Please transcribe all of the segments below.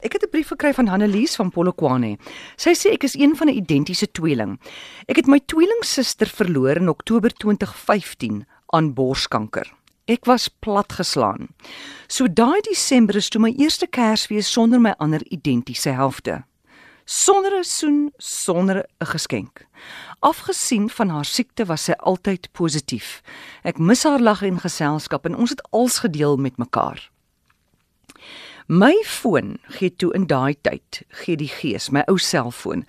Ek het 'n brief gekry van Hannelies van Polokwane. Sy sê ek is een van 'n identiese tweeling. Ek het my tweelingsuster verloor in Oktober 2015 aan borskanker. Ek was platgeslaan. So daai Desember is toe my eerste Kersfees sonder my ander identiese helfte. Sonder 'n soen, sonder 'n geskenk. Afgesien van haar siekte was sy altyd positief. Ek mis haar lag en geselskap en ons het als gedeel met mekaar. My foon gee toe in daai tyd, gee die gees, my ou selfoon.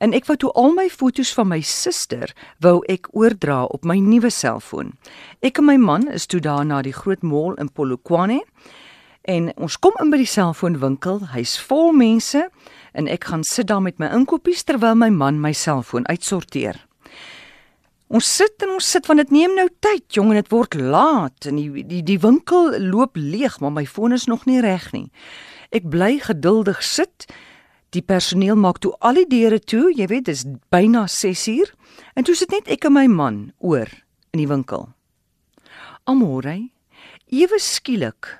En ek wou toe al my foto's van my suster wou ek oordra op my nuwe selfoon. Ek en my man is toe daar na die groot mall in Polokwane en ons kom in by die selfoonwinkel. Hy's vol mense en ek gaan sit daar met my inkopies terwyl my man my selfoon uitsorteer. Ons sit en ons sit want dit neem nou tyd, jong, en dit word laat en die die die winkel loop leeg, maar my foon is nog nie reg nie. Ek bly geduldig sit. Die personeel maak toe al die deure toe, jy weet, dis byna 6uur. En toe sit net ek en my man oor in die winkel. Amore, ewe skielik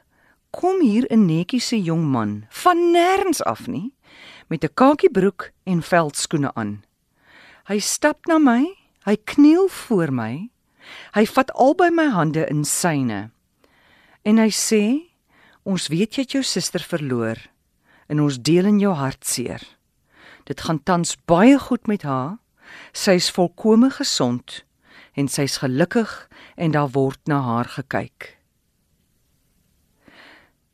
kom hier 'n netjiese jong man van nêrens af nie met 'n kakiebroek en veldskoene aan. Hy stap na my Hy kniel voor my. Hy vat albei my hande in syne. En hy sê: "Ons weet jy het jou suster verloor en ons deel in jou hartseer. Dit gaan tans baie goed met haar. Sy's volkome gesond en sy's gelukkig en daar word na haar gekyk."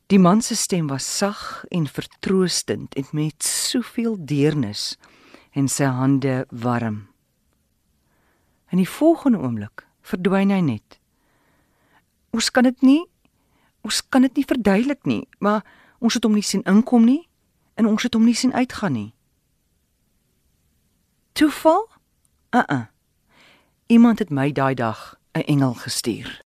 Die man se stem was sag en vertroostend en met soveel deernis en sy hande warm. In die volgende oomblik verdwyn hy net. Ons kan dit nie ons kan dit nie verduidelik nie, maar ons het hom nie sien inkom nie en ons het hom nie sien uitgaan nie. Toeval? Uh uh. Iemand het my daai dag 'n engel gestuur.